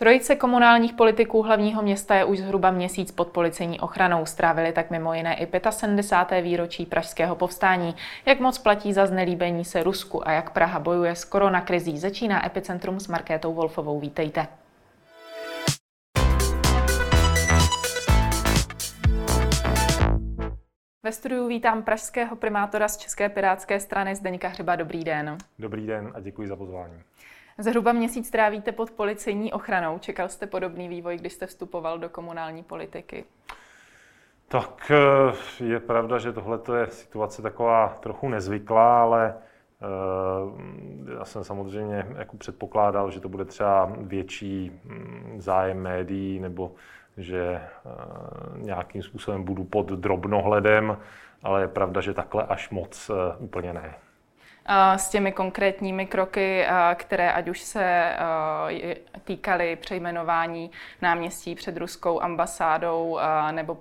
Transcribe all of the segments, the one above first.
Trojice komunálních politiků hlavního města je už zhruba měsíc pod policejní ochranou. Strávili tak mimo jiné i 75. výročí pražského povstání. Jak moc platí za znelíbení se Rusku a jak Praha bojuje s koronakrizí, začíná Epicentrum s Markétou Wolfovou. Vítejte. Ve studiu vítám pražského primátora z České pirátské strany Zdeňka Hřiba. Dobrý den. Dobrý den a děkuji za pozvání. Zhruba měsíc trávíte pod policejní ochranou. Čekal jste podobný vývoj, když jste vstupoval do komunální politiky? Tak eh, je pravda, že tohle je situace taková trochu nezvyklá, ale eh, já jsem samozřejmě jako předpokládal, že to bude třeba větší mm, zájem médií nebo že eh, nějakým způsobem budu pod drobnohledem, ale je pravda, že takhle až moc úplně ne s těmi konkrétními kroky, které ať už se týkaly přejmenování náměstí před ruskou ambasádou nebo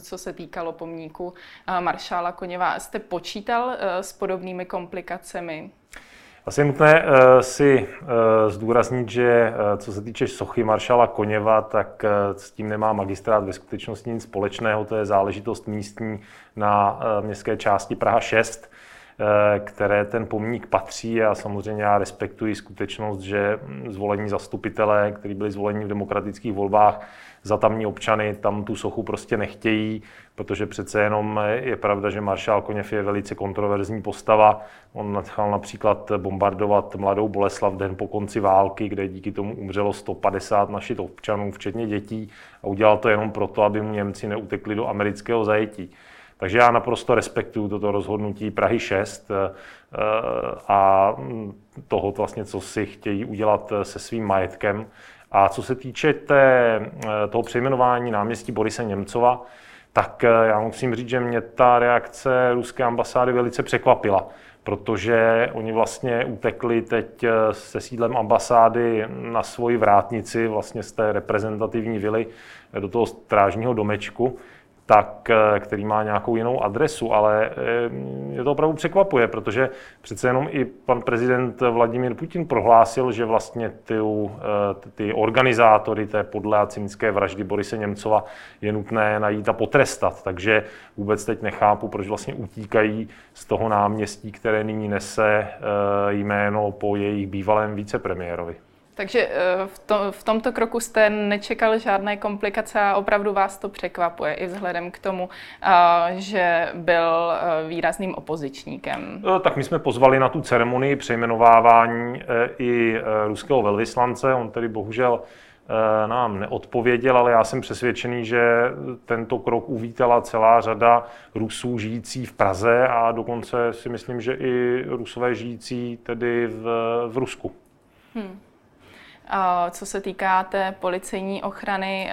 co se týkalo pomníku maršála Koněva. Jste počítal s podobnými komplikacemi? Asi je nutné si zdůraznit, že co se týče sochy maršala Koněva, tak s tím nemá magistrát ve skutečnosti nic společného. To je záležitost místní na městské části Praha 6 Eh, které ten pomník patří a samozřejmě já respektuji skutečnost, že zvolení zastupitelé, kteří byli zvoleni v demokratických volbách za tamní občany, tam tu sochu prostě nechtějí, protože přece jenom je pravda, že maršál Koněv je velice kontroverzní postava. On nechal například bombardovat mladou Boleslav den po konci války, kde díky tomu umřelo 150 našich občanů, včetně dětí, a udělal to jenom proto, aby mu Němci neutekli do amerického zajetí. Takže já naprosto respektuju toto rozhodnutí Prahy 6 eh, a toho vlastně, co si chtějí udělat se svým majetkem. A co se týče té, eh, toho přejmenování náměstí Borise Němcova, tak eh, já musím říct, že mě ta reakce ruské ambasády velice překvapila, protože oni vlastně utekli teď se sídlem ambasády na svoji vrátnici, vlastně z té reprezentativní vily do toho strážního domečku, tak, eh, který má nějakou jinou adresu, ale je eh, to opravdu překvapuje, protože přece jenom i pan prezident Vladimír Putin prohlásil, že vlastně ty, eh, ty organizátory té podlé a cynické vraždy Borise Němcova je nutné najít a potrestat. Takže vůbec teď nechápu, proč vlastně utíkají z toho náměstí, které nyní nese jméno po jejich bývalém vicepremiérovi. Takže eh, v, to, v tomto kroku jste nečekal žádné komplikace a opravdu vás to překvapuje i vzhledem k tomu, eh, že byl eh, výrazným opozičníkem. Tak my jsme pozvali na tu ceremonii přejmenovávání i ruského velvyslance. On tedy bohužel nám neodpověděl, ale já jsem přesvědčený, že tento krok uvítala celá řada Rusů žijící v Praze a dokonce si myslím, že i Rusové žijící tedy v, v Rusku. Hmm. Co se týká té policejní ochrany,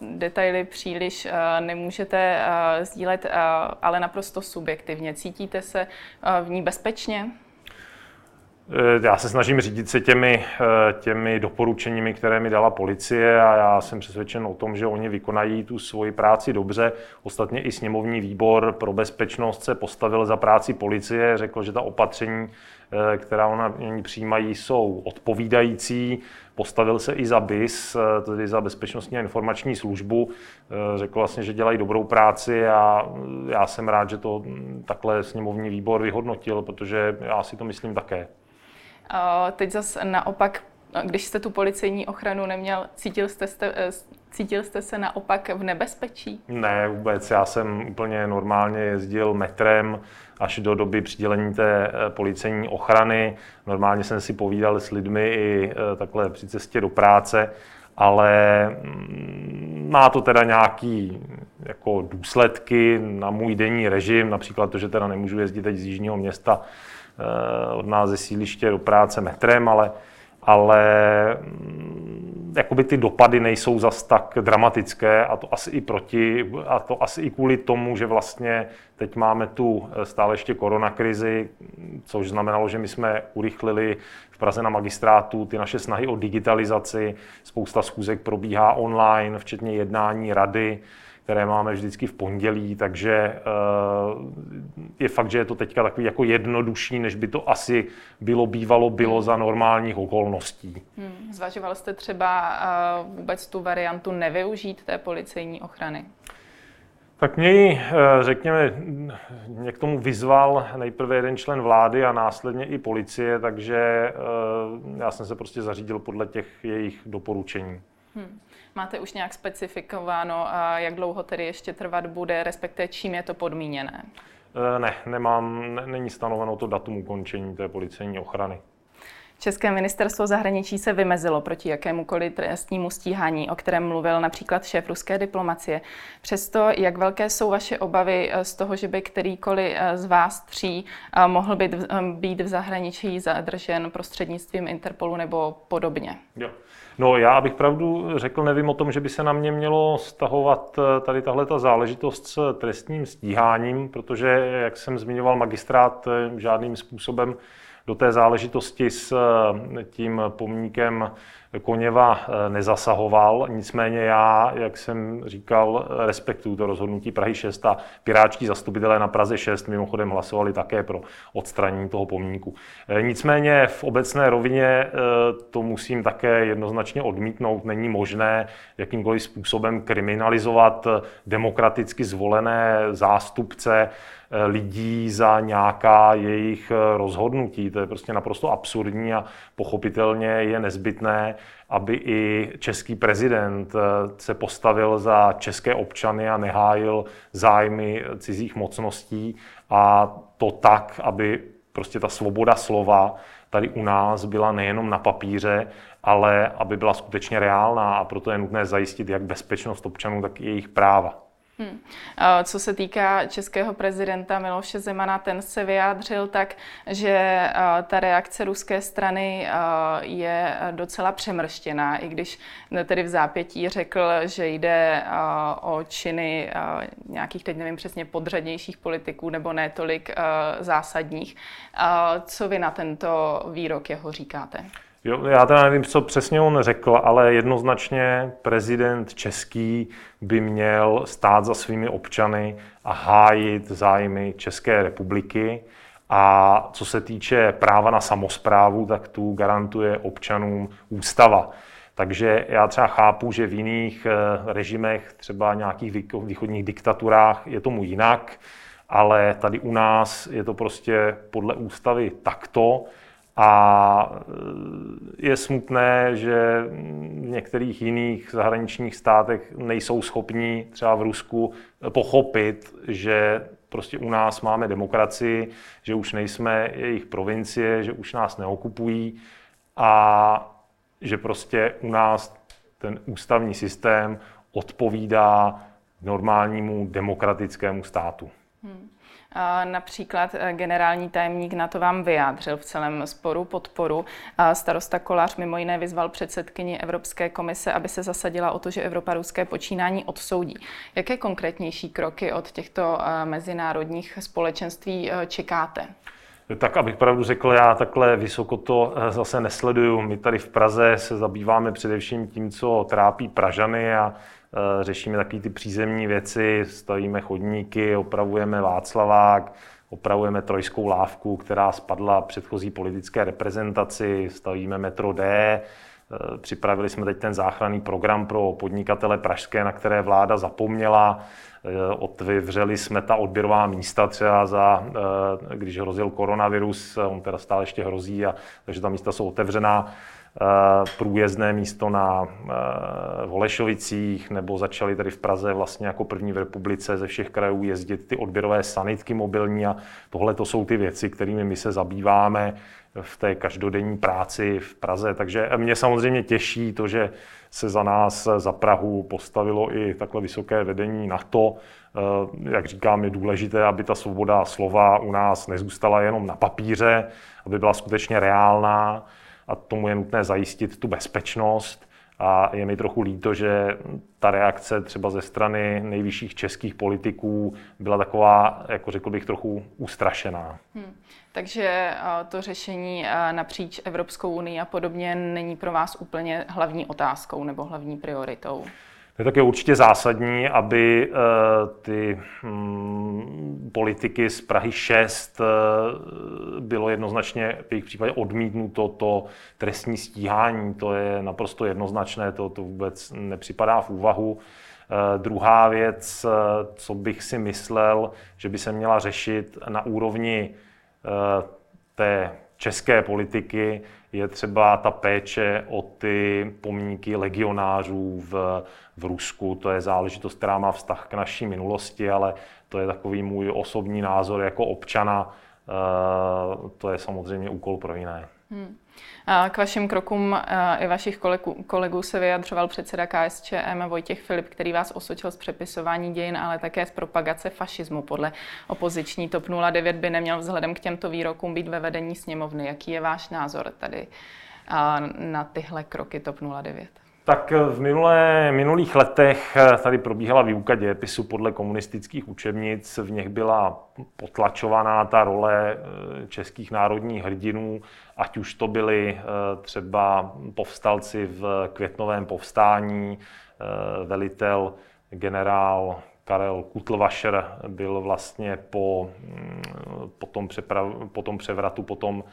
detaily příliš nemůžete sdílet, ale naprosto subjektivně. Cítíte se v ní bezpečně? E, já se snažím řídit se těmi, e, těmi doporučeními, které mi dala policie a já jsem přesvědčen o tom, že oni vykonají tu svoji práci dobře. Ostatně i sněmovní výbor pro bezpečnost se postavil za práci policie, řekl, že ta opatření, e, která ona přijímají, jsou odpovídající. Postavil se i za BIS, tedy za Bezpečnostní a informační službu. Řekl vlastně, že dělají dobrou práci a já jsem rád, že to takhle sněmovní výbor vyhodnotil, protože já si to myslím také. Teď zase naopak, když jste tu policejní ochranu neměl, cítil jste, jste, eh, cítil jste se naopak v nebezpečí? Ne, vůbec. Já jsem úplně normálně jezdil metrem až do doby přidělení té eh, policejní ochrany. Normálně jsem si povídal s lidmi i eh, takhle při cestě do práce, ale mm, má to teda nějaký jako důsledky na můj denní režim, například to, že teda nemůžu jezdit teď z jižního města od nás ze síliště do práce metrem, ale, ale mm, jakoby ty dopady nejsou zas tak dramatické a to asi i proti, a to asi i kvůli tomu, že vlastně teď máme tu eh, stále ještě koronakrizi, což znamenalo, že my jsme urychlili v Praze na magistrátu ty naše snahy o digitalizaci, spousta schůzek probíhá online, včetně jednání rady, které máme vždycky v pondělí, takže je fakt, že je to teďka takový jako jednodušší, než by to asi bylo bývalo, bylo za normálních okolností. Hmm. Zvažoval jste třeba vůbec tu variantu nevyužít té policejní ochrany? Tak mě ji, řekněme, mě k tomu vyzval nejprve jeden člen vlády a následně i policie, takže já jsem se prostě zařídil podle těch jejich doporučení. Hmm. Máte už nějak specifikováno, jak dlouho tedy ještě trvat bude, respektive čím je to podmíněné? E, ne, nemám, ne, není stanoveno to datum ukončení té policejní ochrany. České ministerstvo zahraničí se vymezilo proti jakémukoliv trestnímu stíhání, o kterém mluvil například šéf ruské diplomacie. Přesto, jak velké jsou vaše obavy eh, z toho, že by kterýkoliv eh, z vás tří eh, mohl být, být v zahraničí zadržen prostřednictvím Interpolu nebo podobně? Jo. No já, abych pravdu řekl, nevím o tom, že by se na mě mělo stahovat tady tahle ta záležitost s trestním stíháním, protože, jak jsem zmiňoval, magistrát žádným způsobem do té záležitosti s eh, tím pomníkem Koněva eh, nezasahoval. Nicméně já, jak jsem říkal, respektuju to rozhodnutí Prahy 6 a piráčtí zastupitelé na Praze 6 mimochodem hlasovali také pro odstranění toho pomníku. Eh, nicméně v obecné rovině to musím také jednoznačně odmítnout. Není možné jakýmkoliv způsobem kriminalizovat demokraticky zvolené zástupce Eh, lidí za nějaká jejich eh, rozhodnutí. To je prostě naprosto absurdní a pochopitelně je nezbytné, aby i český prezident eh, se postavil za české občany a nehájil zájmy cizích mocností a to tak, aby prostě ta svoboda slova tady u nás byla nejenom na papíře, ale aby byla skutečně reálná a proto je nutné zajistit jak bezpečnost občanů, tak i jejich práva. Hmm. Co se týká českého prezidenta Miloše Zemana, ten se vyjádřil tak, že ta reakce ruské strany je docela přemrštěná, i když tedy v zápětí řekl, že jde o činy nějakých, teď nevím přesně, podřadnějších politiků nebo ne tolik zásadních. Co vy na tento výrok jeho říkáte? Jo, já teda nevím, co přesně on řekl, ale jednoznačně prezident český by měl stát za svými občany a hájit zájmy České republiky. A co se týče práva na samozprávu, tak tu garantuje občanům ústava. Takže já třeba chápu, že v jiných eh, režimech, třeba nějakých východních diktaturách, je tomu jinak, ale tady u nás je to prostě podle ústavy takto. A e, je smutné, že v některých jiných zahraničních státech nejsou schopní, třeba v Rusku, pochopit, že prostě u nás máme demokracii, že už nejsme jejich provincie, že už nás neokupují a že prostě u nás ten ústavní systém odpovídá normálnímu demokratickému státu. Hmm. Například eh, generální tajemník na to vám vyjádřil v celém sporu podporu. Starosta Kolář mimo jiné vyzval předsedkyni Evropské komise, aby se zasadila o to, že Evropa ruské počínání odsoudí. Jaké konkrétnější kroky od těchto eh, mezinárodních společenství eh, čekáte? Tak abych pravdu řekl, já takhle vysoko to zase nesleduju. My tady v Praze se zabýváme především tím, co trápí Pražany a Eh, řešíme takové ty přízemní věci, stavíme chodníky, opravujeme Václavák, opravujeme trojskou lávku, která spadla předchozí politické reprezentaci, stavíme metro D, eh, Připravili jsme teď ten záchranný program pro podnikatele pražské, na které vláda zapomněla. Eh, Otevřeli jsme ta odběrová místa třeba za, když hrozil koronavirus, on teda stále ještě hrozí, a, takže ta místa jsou otevřená. Eh, průjezdné místo na eh, Holešovicích, nebo začaly tady v Praze vlastně jako první v republice ze všech krajů jezdit ty odběrové sanitky mobilní a tohle to jsou ty věci, kterými my se zabýváme v té každodenní práci v Praze. Takže mě samozřejmě těší to, že se za nás, za Prahu postavilo i takhle vysoké vedení na to, eh, jak říkám, je důležité, aby ta svoboda slova u nás nezůstala jenom na papíře, aby byla skutečně reálná, a tomu je nutné zajistit tu bezpečnost. A je mi trochu líto, že ta reakce třeba ze strany nejvyšších českých politiků byla taková, jako řekl bych, trochu ustrašená. Hmm. Takže to řešení napříč Evropskou unii a podobně není pro vás úplně hlavní otázkou nebo hlavní prioritou? Je také určitě zásadní, aby ty hm, politiky z Prahy 6 bylo jednoznačně v jejich případě odmítnuto to trestní stíhání. To je naprosto jednoznačné, to, to vůbec nepřipadá v úvahu. Eh, druhá věc, eh, co bych si myslel, že by se měla řešit na úrovni eh, té české politiky, je třeba ta péče o ty pomníky legionářů v, v Rusku. To je záležitost, která má vztah k naší minulosti, ale to je takový můj osobní názor jako občana. To je samozřejmě úkol pro jiné. Hmm. K vašim krokům i vašich kolegů, kolegů se vyjadřoval předseda KSČM Vojtěch Filip, který vás osočil z přepisování dějin, ale také z propagace fašismu. Podle opoziční TOP 09 by neměl vzhledem k těmto výrokům být ve vedení sněmovny. Jaký je váš názor tady na tyhle kroky TOP 09? Tak v minulé, minulých letech eh, tady probíhala výuka dějepisu podle komunistických učebnic. V nich byla potlačovaná ta role eh, českých národních hrdinů, ať už to byli eh, třeba povstalci v květnovém povstání, velitel generál Karel Kutlvašer byl vlastně po, mm, po, tom, přeprav, po tom převratu potom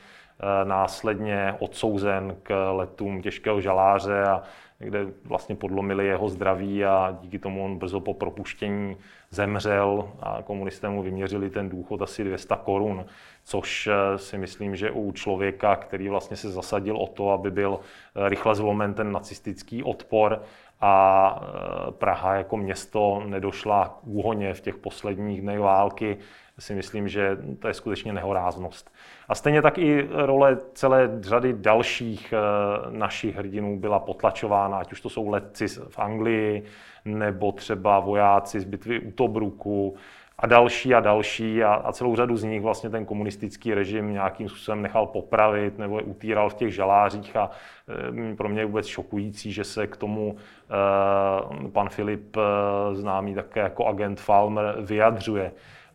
následně odsouzen k letům těžkého žaláře a kde vlastně podlomili jeho zdraví a díky tomu on brzo po propuštění zemřel a komunisté mu vyměřili ten důchod asi 200 korun, což eh, si myslím, že u člověka, který vlastně se zasadil o to, aby byl eh, rychle zlomen ten nacistický odpor a eh, Praha jako město nedošla k úhoně v těch posledních dnech války, si myslím, že to je skutečně nehoráznost. A stejně tak i role celé řady dalších eh, našich hrdinů byla potlačována, ať už to jsou letci v Anglii, nebo třeba vojáci z bitvy u Tobruku a další a další a, a celou řadu z nich vlastně ten komunistický režim nějakým způsobem nechal popravit nebo je utíral v těch žalářích a e, pro mě je vůbec šokující, že se k tomu e, pan Filip, e, známý také jako agent Falmer, vyjadřuje.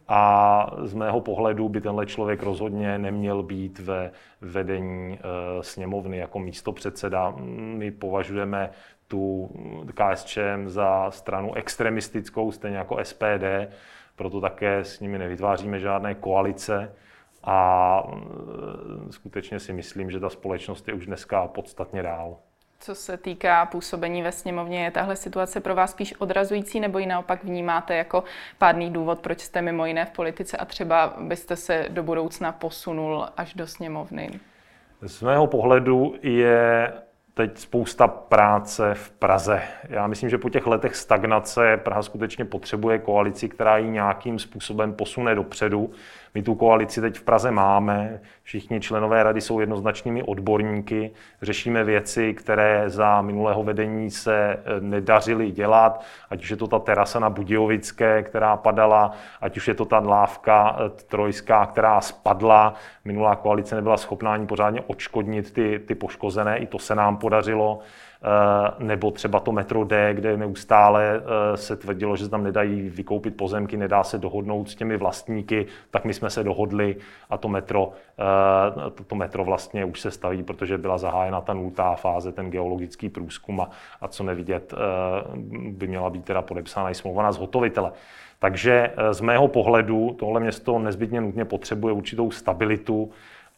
A z mého pohledu by tenhle člověk rozhodně neměl být ve vedení e, sněmovny jako místo předseda. My považujeme tu KSČM za stranu extremistickou, stejně jako SPD, proto také s nimi nevytváříme žádné koalice. A e, skutečně si myslím, že ta společnost je už dneska podstatně dál. Co se týká působení ve sněmovně, je tahle situace pro vás spíš odrazující nebo ji naopak vnímáte jako pádný důvod, proč jste mimo jiné v politice a třeba byste se do budoucna posunul až do sněmovny? Z mého pohledu je teď spousta práce v Praze. Já myslím, že po těch letech stagnace Praha skutečně potřebuje koalici, která ji nějakým způsobem posune dopředu. My tu koalici teď v Praze máme, všichni členové rady jsou jednoznačnými odborníky, řešíme věci, které za minulého vedení se eh, nedařily dělat, ať už je to ta terasa na Budějovické, která padala, ať už je to ta lávka eh, trojská, která spadla. Minulá koalice nebyla schopná ani pořádně odškodnit ty, ty poškozené, i to se nám podařilo. Eh, nebo třeba to metro D, kde neustále eh, se tvrdilo, že se tam nedají vykoupit pozemky, nedá se dohodnout s těmi vlastníky, tak my jsme se dohodli a to metro, eh, to, to metro vlastně už se staví, protože byla zahájena ta nultá fáze, ten geologický průzkum a, a co nevidět, by měla být teda podepsána i smlouva na zhotovitele. Takže z mého pohledu tohle město nezbytně nutně potřebuje určitou stabilitu,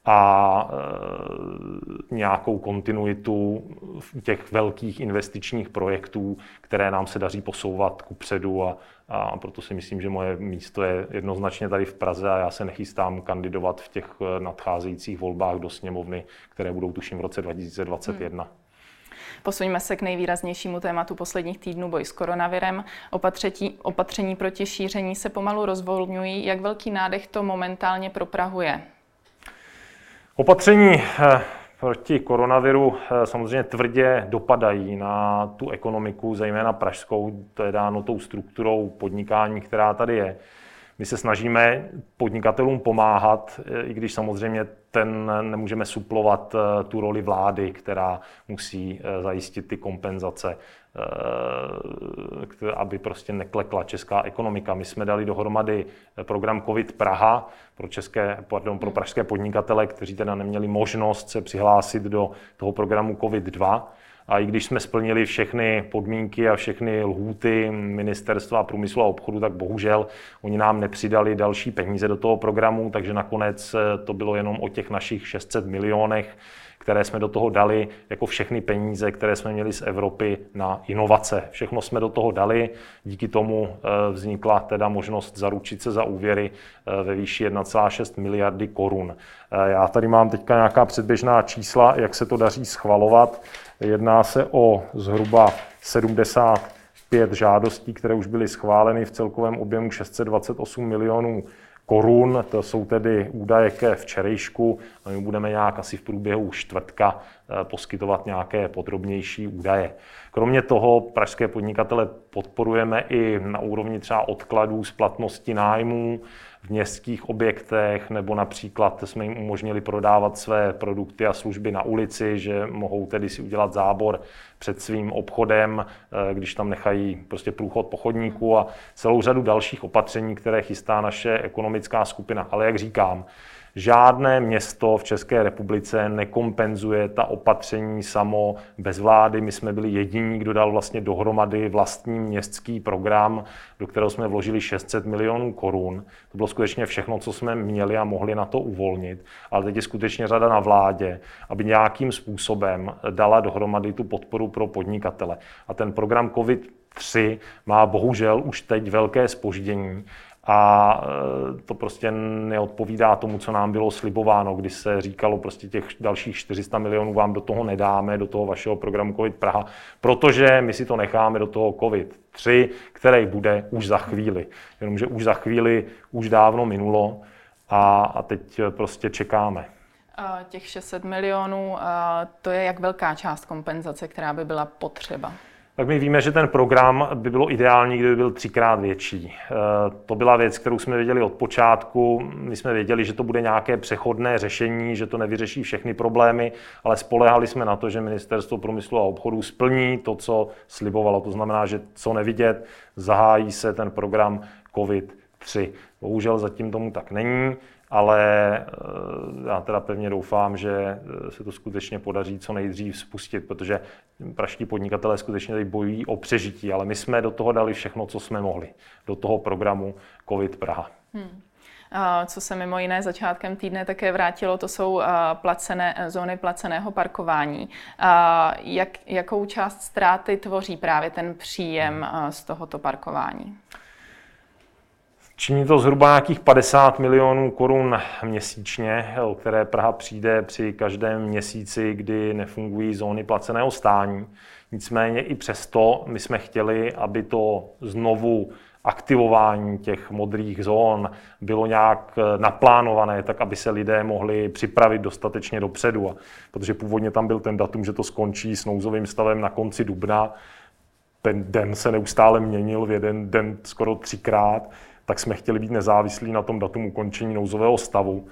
a e, nějakou kontinuitu těch velkých investičních projektů, které nám se daří posouvat ku předu a, a proto si myslím, že moje místo je jednoznačně tady v Praze a já se nechystám kandidovat v těch e, nadcházejících volbách do sněmovny, které budou tuším v roce 2021. Hmm. Posuňme se k nejvýraznějšímu tématu posledních týdnů boj s koronavirem. Opatření, opatření proti šíření se pomalu rozvolňují. Jak velký nádech to momentálně pro Prahu je? Opatření eh, proti koronaviru eh, samozřejmě tvrdě dopadají na tu ekonomiku, zejména pražskou, to je dáno tou strukturou podnikání, která tady je. My se snažíme podnikatelům pomáhat, eh, i když samozřejmě ten nemůžeme suplovat tu roli vlády, která musí zajistit ty kompenzace. Eh, aby prostě neklekla česká ekonomika. My jsme dali dohromady program COVID Praha pro, české, pardon, pro pražské podnikatele, kteří teda neměli možnost se přihlásit do toho programu COVID 2 A i když jsme splnili všechny podmínky a všechny lhůty ministerstva průmyslu a obchodu, tak bohužel oni nám nepřidali další peníze do toho programu, takže nakonec to bylo jenom o těch našich 600 milionech, které jsme do toho dali, jako všechny peníze, které jsme měli z Evropy na inovace. Všechno jsme do toho dali, díky tomu eh, vznikla teda možnost zaručit se za úvěry eh, ve výši 1,6 miliardy korun. Eh, já tady mám teďka nějaká předběžná čísla, jak se to daří schvalovat. Jedná se o zhruba 75 žádostí, které už byly schváleny v celkovém objemu 628 milionů korun. To jsou tedy údaje ke včerejšku. My budeme nějak asi v průběhu čtvrtka eh, poskytovat nějaké podrobnější údaje. Kromě toho pražské podnikatele podporujeme i na úrovni třeba odkladů splatnosti nájmů, v městských objektech, nebo například jsme jim umožnili prodávat své produkty a služby na ulici, že mohou tedy si udělat zábor před svým obchodem, eh, když tam nechají prostě průchod po chodníku a celou řadu dalších opatření, které chystá naše ekonomická skupina. Ale jak říkám, Žádné město v České republice nekompenzuje ta opatření samo bez vlády. My jsme byli jediní, kdo dal vlastně dohromady vlastní městský program, do kterého jsme vložili 600 milionů korun. To bylo skutečně všechno, co jsme měli a mohli na to uvolnit. Ale teď je skutečně řada na vládě, aby nějakým způsobem dala dohromady tu podporu pro podnikatele. A ten program COVID 3 má bohužel už teď velké spoždění a e, to prostě neodpovídá tomu, co nám bylo slibováno, kdy se říkalo prostě těch dalších 400 milionů vám do toho nedáme, do toho vašeho programu COVID Praha, protože my si to necháme do toho COVID 3, který bude už za chvíli. Jenomže už za chvíli už dávno minulo a, a teď prostě čekáme. Těch 600 milionů, to je jak velká část kompenzace, která by byla potřeba? tak my víme, že ten program by bylo ideální, kdyby byl třikrát větší. Eh, to byla věc, kterou jsme věděli od počátku. My jsme věděli, že to bude nějaké přechodné řešení, že to nevyřeší všechny problémy, ale spolehali jsme na to, že Ministerstvo průmyslu a obchodu splní to, co slibovalo. To znamená, že co nevidět, zahájí se ten program COVID 3. Bohužel zatím tomu tak není ale eh, já teda pevně doufám, že eh, se to skutečně podaří co nejdřív spustit, protože praští podnikatelé skutečně tady bojují o přežití, ale my jsme do toho dali všechno, co jsme mohli, do toho programu COVID Praha. Hmm. Co se mimo jiné začátkem týdne také vrátilo, to jsou placené, zóny placeného parkování. Jak, jakou část ztráty tvoří právě ten příjem z tohoto parkování? Činí to zhruba nějakých 50 milionů korun měsíčně, o které Praha přijde při každém měsíci, kdy nefungují zóny placeného stání. Nicméně i přesto my jsme chtěli, aby to znovu aktivování těch modrých zón bylo nějak naplánované, tak aby se lidé mohli připravit dostatečně dopředu. A protože původně tam byl ten datum, že to skončí s nouzovým stavem na konci dubna, ten den se neustále měnil v jeden den skoro třikrát, tak jsme chtěli být nezávislí na tom datum ukončení nouzového stavu.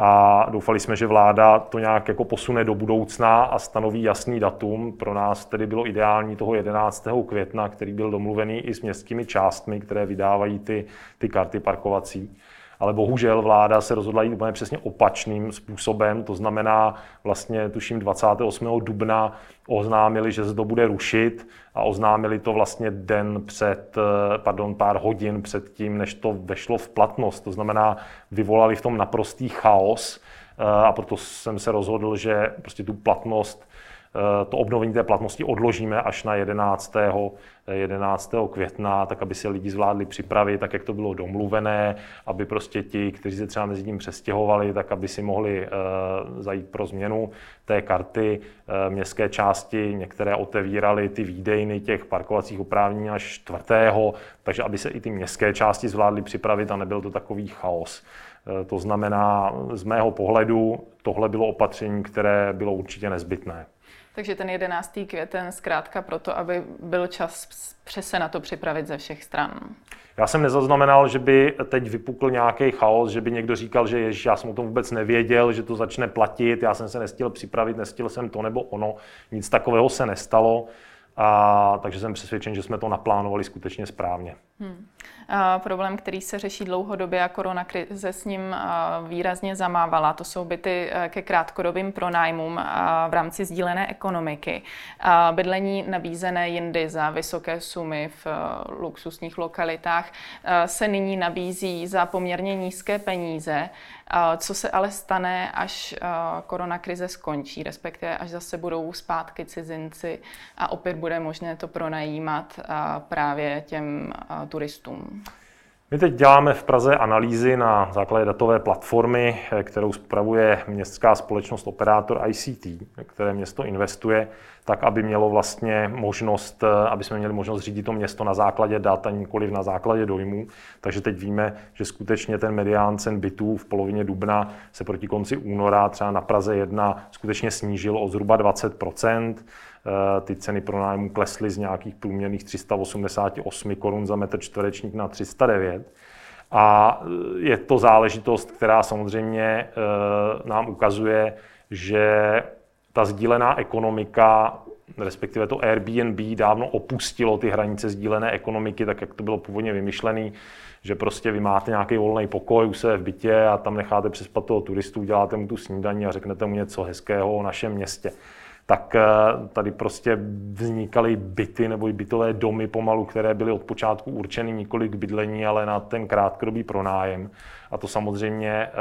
A doufali jsme, že vláda to nějak jako posune do budoucna a stanoví jasný datum. Pro nás tedy bylo ideální toho 11. května, který byl domluvený i s městskými částmi, které vydávají ty, ty karty parkovací ale bohužel vláda se rozhodla jít úplně přesně opačným způsobem, to znamená vlastně tuším 28. dubna oznámili, že se to bude rušit a oznámili to vlastně den před, eh, pardon, pár hodin před tím, než to vešlo v platnost. To znamená, vyvolali v tom naprostý chaos eh, a proto jsem se rozhodl, že prostě tu platnost to obnovení té platnosti odložíme až na 11. 11. května, tak aby se lidi zvládli připravit, tak jak to bylo domluvené, aby prostě ti, kteří se třeba mezi tím přestěhovali, tak aby si mohli uh, zajít pro změnu té karty. Uh, městské části některé otevíraly ty výdejny těch parkovacích oprávnění až 4. takže aby se i ty městské části zvládly připravit a nebyl to takový chaos. To znamená, z mého pohledu, tohle bylo opatření, které bylo určitě nezbytné. Takže ten 11. květen zkrátka proto, aby byl čas přese na to připravit ze všech stran. Já jsem nezaznamenal, že by teď vypukl nějaký chaos, že by někdo říkal, že ježiš, já jsem o tom vůbec nevěděl, že to začne platit, já jsem se nestihl připravit, nestihl jsem to nebo ono. Nic takového se nestalo A, takže jsem přesvědčen, že jsme to naplánovali skutečně správně. Hmm. Problém, který se řeší dlouhodobě a korona krize s ním výrazně zamávala, to jsou byty e, ke krátkodobým pronájmům v rámci sdílené ekonomiky. Bydlení nabízené jindy za vysoké sumy v e, luxusních lokalitách e, se nyní nabízí za poměrně nízké peníze. Co se ale stane, až korona krize skončí, respektive až zase budou zpátky cizinci a opět bude možné to pronajímat právě těm turistům? My teď děláme v Praze analýzy na základě datové platformy, kterou spravuje městská společnost operátor ICT, které město investuje, tak aby mělo vlastně možnost, aby jsme měli možnost řídit to město na základě dat a nikoli na základě dojmů. Takže teď víme, že skutečně ten medián cen bytů v polovině dubna se proti konci února třeba na Praze 1 skutečně snížil o zhruba 20 Eh, ty ceny pronájmu klesly z nějakých průměrných 388 korun za metr čtverečník na 309. A eh, je to záležitost, která samozřejmě eh, nám ukazuje, že ta sdílená ekonomika, respektive to Airbnb, dávno opustilo ty hranice sdílené ekonomiky, tak jak to bylo původně vymyšlené, že prostě vy máte nějaký volný pokoj u sebe v bytě a tam necháte přespat toho turistu, uděláte mu tu snídaní a řeknete mu něco hezkého o našem městě tak eh, tady prostě vznikaly byty nebo i bytové domy pomalu, které byly od počátku určeny nikoli k bydlení, ale na ten krátkodobý pronájem. A to samozřejmě eh,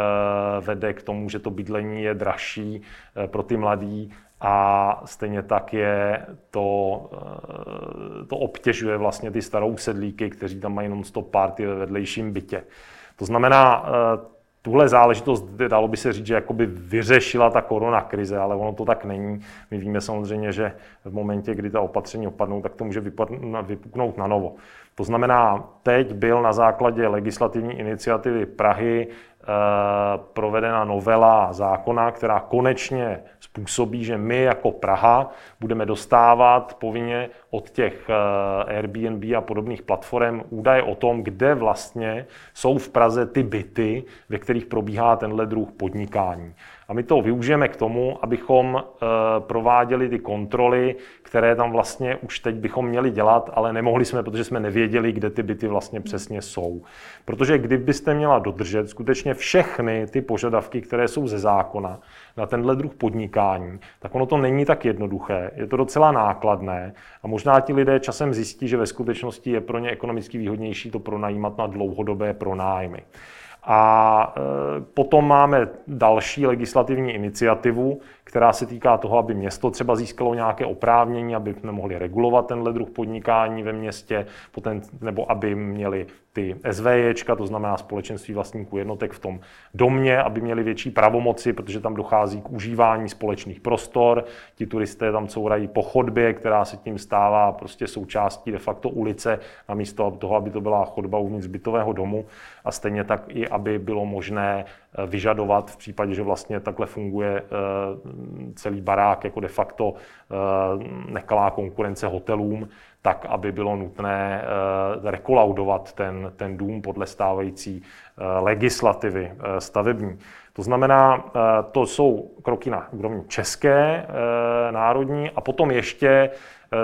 vede k tomu, že to bydlení je dražší eh, pro ty mladí a stejně tak je to, to obtěžuje vlastně ty starou sedlíky, kteří tam mají non-stop party ve vedlejším bytě. To znamená, tuhle záležitost, dalo by se říct, že jakoby vyřešila ta korona krize, ale ono to tak není. My víme samozřejmě, že v momentě, kdy ta opatření opadnou, tak to může vypuknout na novo. To znamená, teď byl na základě legislativní iniciativy Prahy provedena novela zákona, která konečně způsobí, že my jako Praha budeme dostávat povinně od těch eh, Airbnb a podobných platform údaje o tom, kde vlastně jsou v Praze ty byty, ve kterých probíhá tenhle druh podnikání. A my to využijeme k tomu, abychom eh, prováděli ty kontroly, které tam vlastně už teď bychom měli dělat, ale nemohli jsme, protože jsme nevěděli, kde ty byty vlastně přesně jsou. Protože kdybyste měla dodržet skutečně všechny ty požadavky, které jsou ze zákona na tenhle druh podnikání, tak ono to není tak jednoduché, je to docela nákladné a možná ti lidé časem zjistí, že ve skutečnosti je pro ně ekonomicky výhodnější to pronajímat na dlouhodobé pronájmy. A e, potom máme další legislativní iniciativu, která se týká toho, aby město třeba získalo nějaké oprávnění, aby nemohli regulovat tenhle druh podnikání ve městě, nebo aby měli ty SVJčka, to znamená společenství vlastníků jednotek v tom domě, aby měli větší pravomoci, protože tam dochází k užívání společných prostor. Ti turisté tam courají po chodbě, která se tím stává prostě součástí de facto ulice, namísto toho, aby to byla chodba uvnitř bytového domu. A stejně tak i, aby bylo možné eh, vyžadovat v případě, že vlastně takhle funguje eh, celý barák jako de facto eh, nekalá konkurence hotelům, tak, aby bylo nutné rekolaudovat ten, ten dům podle stávající legislativy stavební. To znamená, to jsou kroky na úrovni české, národní a potom ještě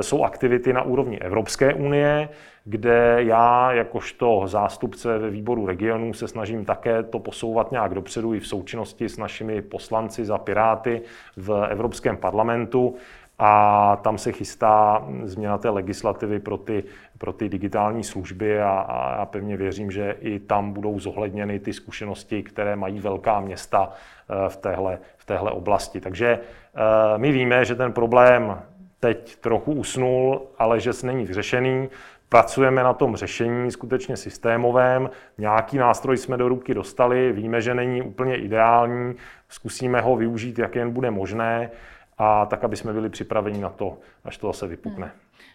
jsou aktivity na úrovni Evropské unie, kde já jakožto zástupce ve výboru regionů se snažím také to posouvat nějak dopředu i v součinnosti s našimi poslanci za Piráty v Evropském parlamentu a tam se chystá změna té legislativy pro ty, pro ty digitální služby a, a já pevně věřím, že i tam budou zohledněny ty zkušenosti, které mají velká města eh, v téhle, v téhle oblasti. Takže eh, my víme, že ten problém teď trochu usnul, ale že není vyřešený. Pracujeme na tom řešení skutečně systémovém. Nějaký nástroj jsme do ruky dostali, víme, že není úplně ideální, zkusíme ho využít, jak jen bude možné a tak, aby jsme byli připraveni na to, až to zase vypukne.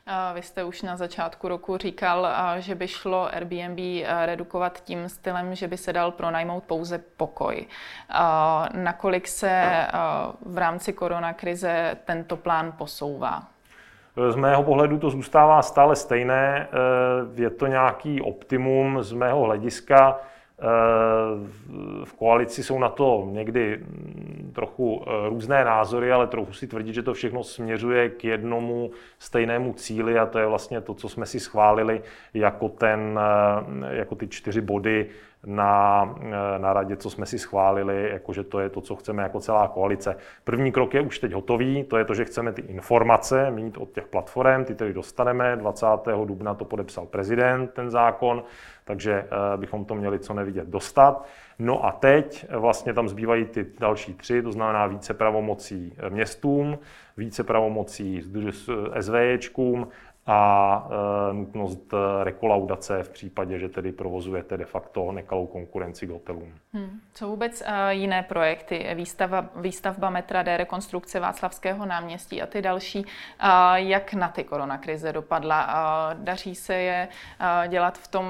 Hmm. Vy jste už na začátku roku říkal, že by šlo Airbnb redukovat tím stylem, že by se dal pronajmout pouze pokoj. Nakolik se v rámci koronakrize tento plán posouvá? Z mého pohledu to zůstává stále stejné. Je to nějaký optimum z mého hlediska. v koalici jsou na to někdy mm, trochu různé názory, ale trochu si tvrdit, že to všechno směřuje k jednomu stejnému cíli a to je vlastně to, co jsme si schválili jako, ten, jako ty čtyři body na, na radě, co jsme si schválili, jakože to je to, co chceme jako celá koalice. První krok je už teď hotový, to je to, že chceme ty informace mít od těch platform, ty tedy dostaneme, 20. dubna to podepsal prezident, ten zákon, takže eh, bychom to měli co nevidět dostat. No a teď vlastně tam zbývají ty další tři, to znamená více pravomocí městům, více pravomocí SVJčkům a e, nutnost e, rekolaudace v případě, že tedy provozujete de facto nekalou konkurenci k hotelům. Hmm. Co vůbec e, jiné projekty, výstava, výstavba metra D, rekonstrukce Václavského náměstí a ty další, jak na ty koronakrize dopadla? Daří se je dělat v tom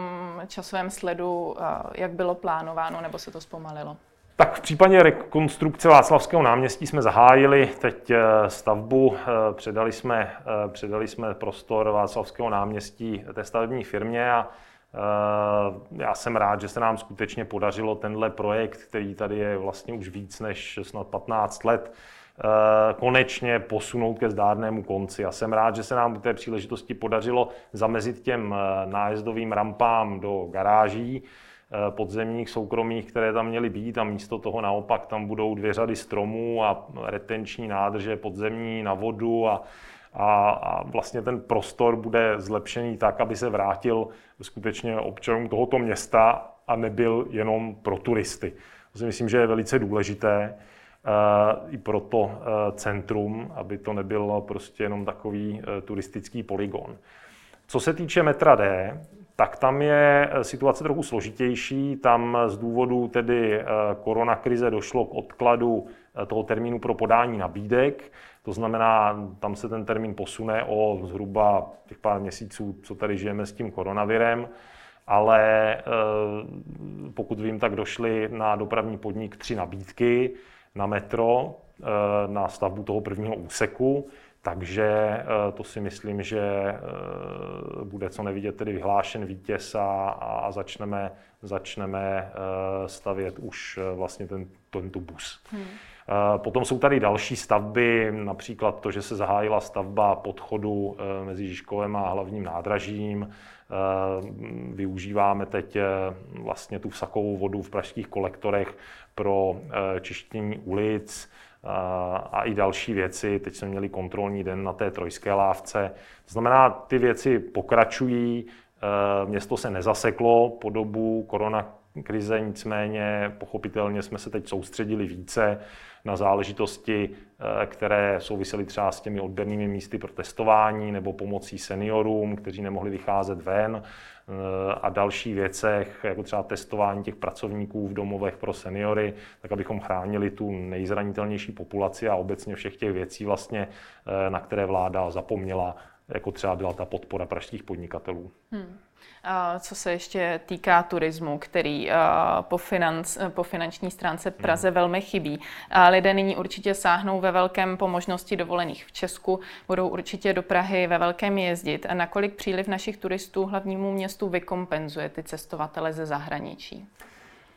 časovém sledu, jak bylo plánováno, nebo se to zpomalilo? Tak v případě rekonstrukce Václavského náměstí jsme zahájili teď eh, stavbu, eh, předali jsme, eh, předali jsme prostor Václavského náměstí té stavební firmě a já jsem rád, že se nám skutečně podařilo tenhle projekt, který tady je vlastně už víc než snad 15 let, konečně posunout ke zdárnému konci. Já jsem rád, že se nám u té příležitosti podařilo zamezit těm nájezdovým rampám do garáží, podzemních, soukromých, které tam měly být a místo toho naopak tam budou dvě řady stromů a retenční nádrže podzemní na vodu a, a, a vlastně ten prostor bude zlepšený tak, aby se vrátil skutečně občanům tohoto města a nebyl jenom pro turisty. To si myslím, že je velice důležité uh, i pro to uh, centrum, aby to nebylo prostě jenom takový turistický poligon. Co se týče metra D, tak tam je eh, situace trochu složitější. Tam z důvodu tedy eh, koronakrize došlo k odkladu eh, toho termínu pro podání nabídek. To znamená, tam se ten termín posune o zhruba těch pár měsíců, co tady žijeme s tím koronavirem. Ale pokud vím, tak došly na dopravní podnik tři nabídky na metro, na stavbu toho prvního úseku. Takže eh, to si myslím, že eh, bude co nevidět tedy vyhlášen vítěz a, a začneme, začneme eh, stavět už vlastně ten, tento bus. Hmm. Potom jsou tady další stavby, například to, že se zahájila stavba podchodu mezi Žižkovem a hlavním nádražím. Využíváme teď vlastně tu vsakovou vodu v pražských kolektorech pro čištění ulic a i další věci. Teď jsme měli kontrolní den na té trojské lávce. To znamená, ty věci pokračují, e, město se nezaseklo po dobu koronakrize, nicméně pochopitelně jsme se teď soustředili více na záležitosti, e, které souvisely třeba s těmi odběrnými místy pro testování nebo pomocí seniorům, kteří nemohli vycházet ven. A dalších věcech, jako třeba testování těch pracovníků v domovech pro seniory, tak abychom chránili tu nejzranitelnější populaci a obecně všech těch věcí, vlastně, eh, na které vláda zapomněla, jako třeba byla ta podpora pražských podnikatelů. Hmm. Co se ještě týká turismu, který po, financ, po finanční stránce Praze hmm. velmi chybí. Lidé nyní určitě sáhnou ve velkém po možnosti dovolených v Česku, budou určitě do Prahy ve velkém jezdit. A nakolik příliv našich turistů hlavnímu městu vykompenzuje ty cestovatele ze zahraničí?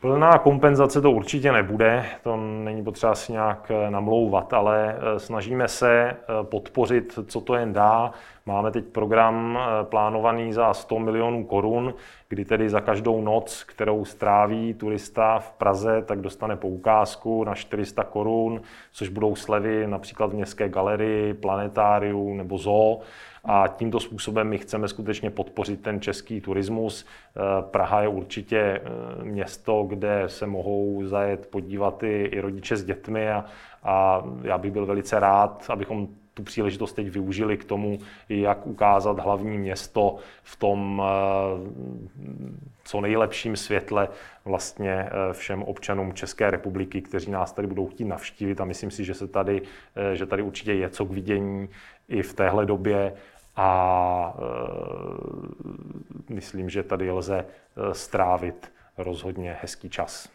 Plná kompenzace to určitě nebude, to není potřeba si nějak eh, namlouvat, ale eh, snažíme se eh, podpořit, co to jen dá. Máme teď program plánovaný za 100 milionů korun, kdy tedy za každou noc, kterou stráví turista v Praze, tak dostane poukázku na 400 korun, což budou slevy například v městské galerii, planetáriu nebo zoo. A tímto způsobem my chceme skutečně podpořit ten český turismus. Eh, Praha je určitě eh, město, kde se mohou zajet podívat i, i rodiče s dětmi a, a já bych byl velice rád, abychom tu příležitost teď využili k tomu, jak ukázat hlavní město v tom eh, co nejlepším světle vlastně všem občanům České republiky, kteří nás tady budou chtít navštívit a myslím si, že se tady, že tady určitě je co k vidění i v téhle době a e, myslím, že tady lze e, strávit rozhodně hezký čas.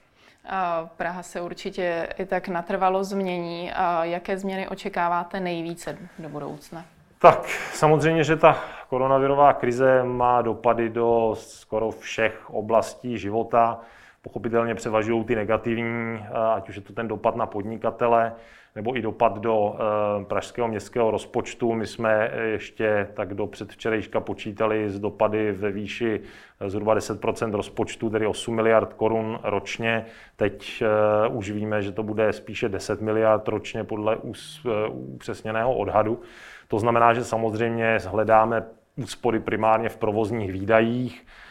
Praha se určitě i tak natrvalo změní. Jaké změny očekáváte nejvíce do budoucna? Tak samozřejmě, že ta koronavirová krize má dopady do skoro všech oblastí života. Pochopitelně převažují ty negativní, ať už je to ten dopad na podnikatele, nebo i dopad do eh, pražského městského rozpočtu. My jsme ještě tak do předvčerejška počítali z dopady ve výši eh, zhruba 10% rozpočtu, tedy 8 miliard korun ročně. Teď eh, už víme, že to bude spíše 10 miliard ročně podle upřesněného odhadu. To znamená, že samozřejmě hledáme úspory primárně v provozních výdajích, Eh,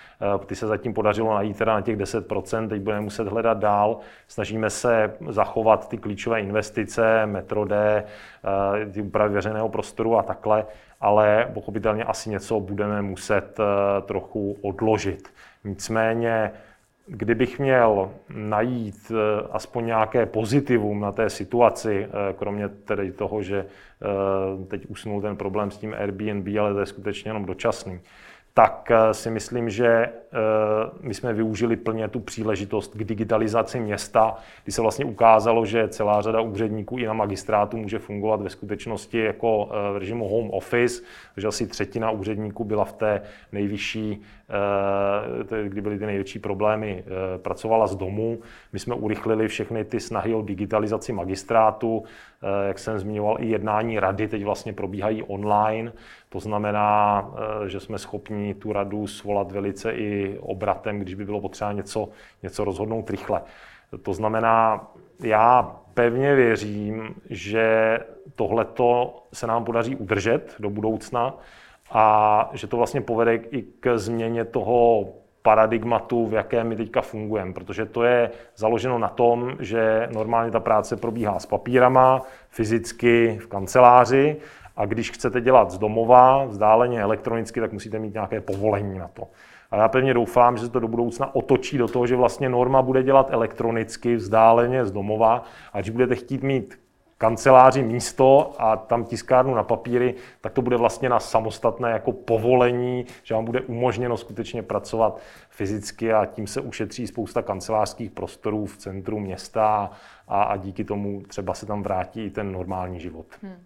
ty se zatím podařilo najít teda na těch 10%, teď budeme muset hledat dál. Snažíme se zachovat ty klíčové investice, metro D, eh, ty úpravy veřejného prostoru a takhle, ale pochopitelně asi něco budeme muset eh, trochu odložit. Nicméně, kdybych měl najít aspoň nějaké pozitivum na té situaci, kromě tedy toho, že teď usnul ten problém s tím Airbnb, ale to je skutečně jenom dočasný, tak eh, si myslím, že eh, my jsme využili plně tu příležitost k digitalizaci města, kdy se vlastně ukázalo, že celá řada úředníků i na magistrátu může fungovat ve skutečnosti jako eh, v režimu home office, že asi třetina úředníků byla v té nejvyšší, kdy byly ty největší problémy, pracovala z domu. My jsme urychlili všechny ty snahy o digitalizaci magistrátu, jak jsem zmiňoval, i jednání rady teď vlastně probíhají online. To znamená, eh, že jsme schopni tu radu svolat velice i obratem, když by bylo potřeba něco, něco rozhodnout rychle. To znamená, já pevně věřím, že tohleto se nám podaří udržet do budoucna a že to vlastně povede i k změně toho paradigmatu, v jakém my teďka fungujeme, protože to je založeno na tom, že normálně ta práce probíhá s papírama, fyzicky v kanceláři a když chcete dělat z domova, vzdáleně elektronicky, tak musíte mít nějaké povolení na to. A já pevně doufám, že se to do budoucna otočí do toho, že vlastně norma bude dělat elektronicky, vzdáleně z domova. A když budete chtít mít kanceláři místo a tam tiskárnu na papíry, tak to bude vlastně na samostatné jako povolení, že vám bude umožněno skutečně pracovat fyzicky a tím se ušetří spousta kancelářských prostorů v centru města a, a díky tomu třeba se tam vrátí i ten normální život. Hmm.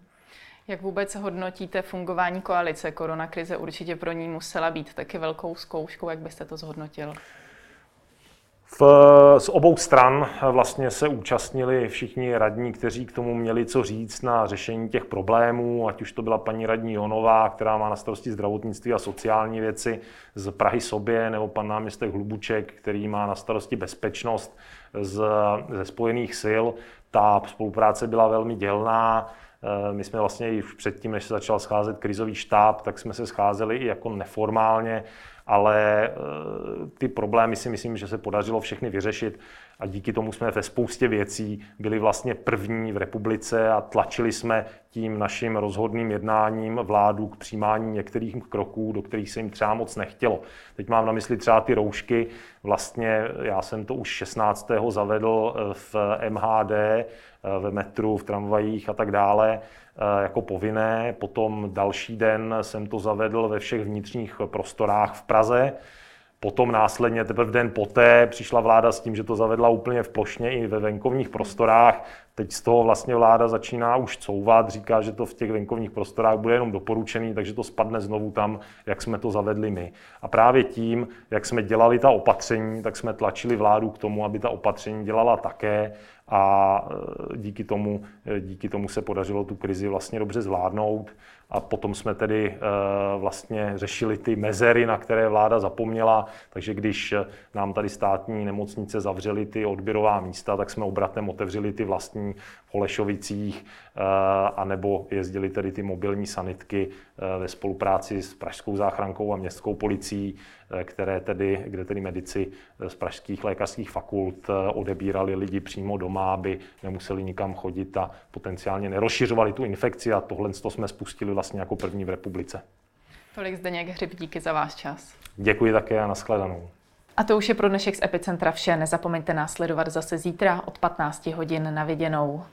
Jak vůbec hodnotíte fungování koalice? Korona krize určitě pro ní musela být taky velkou zkouškou. Jak byste to zhodnotil? V, z obou stran vlastně se účastnili všichni radní, kteří k tomu měli co říct na řešení těch problémů, ať už to byla paní radní Jonová, která má na starosti zdravotnictví a sociální věci z Prahy sobě, nebo pan náměstek Hlubuček, který má na starosti bezpečnost z, ze spojených sil. Ta spolupráce byla velmi dělná. Eh, my jsme vlastně i předtím, než se začal scházet krizový štáb, tak jsme se scházeli i jako neformálně, ale eh, ty problémy si myslím, že se podařilo všechny vyřešit a díky tomu jsme ve spoustě věcí byli vlastně první v republice a tlačili jsme tím naším rozhodným jednáním vládu k přijímání některých kroků, do kterých se jim třeba moc nechtělo. Teď mám na mysli třeba ty roušky. Vlastně já jsem to už 16. zavedl eh, v MHD, ve metru, v tramvajích a tak dále eh, jako povinné. Potom další den jsem to zavedl ve všech vnitřních prostorách v Praze. Potom následně, teprve den poté, přišla vláda s tím, že to zavedla úplně v plošně i ve venkovních prostorách. Teď z toho vlastně vláda začíná už couvat, říká, že to v těch venkovních prostorách bude jenom doporučený, takže to spadne znovu tam, jak jsme to zavedli my. A právě tím, jak jsme dělali ta opatření, tak jsme tlačili vládu k tomu, aby ta opatření dělala také a e, díky tomu, e, díky tomu se podařilo tu krizi vlastně dobře zvládnout. A potom jsme tedy e, vlastně řešili ty mezery, na které vláda zapomněla. Takže když nám tady státní nemocnice zavřely ty odběrová místa, tak jsme obratem otevřeli ty vlastní v Holešovicích, anebo jezdili tedy ty mobilní sanitky ve spolupráci s Pražskou záchrankou a městskou policií, které tedy, kde tedy medici z pražských lékařských fakult odebírali lidi přímo doma, aby nemuseli nikam chodit a potenciálně nerozšiřovali tu infekci a tohle jsme spustili vlastně jako první v republice. Tolik Zdeněk Hřib, díky za váš čas. Děkuji také a nashledanou. A to už je pro dnešek z Epicentra vše. Nezapomeňte nás sledovat zase zítra od 15 hodin na viděnou.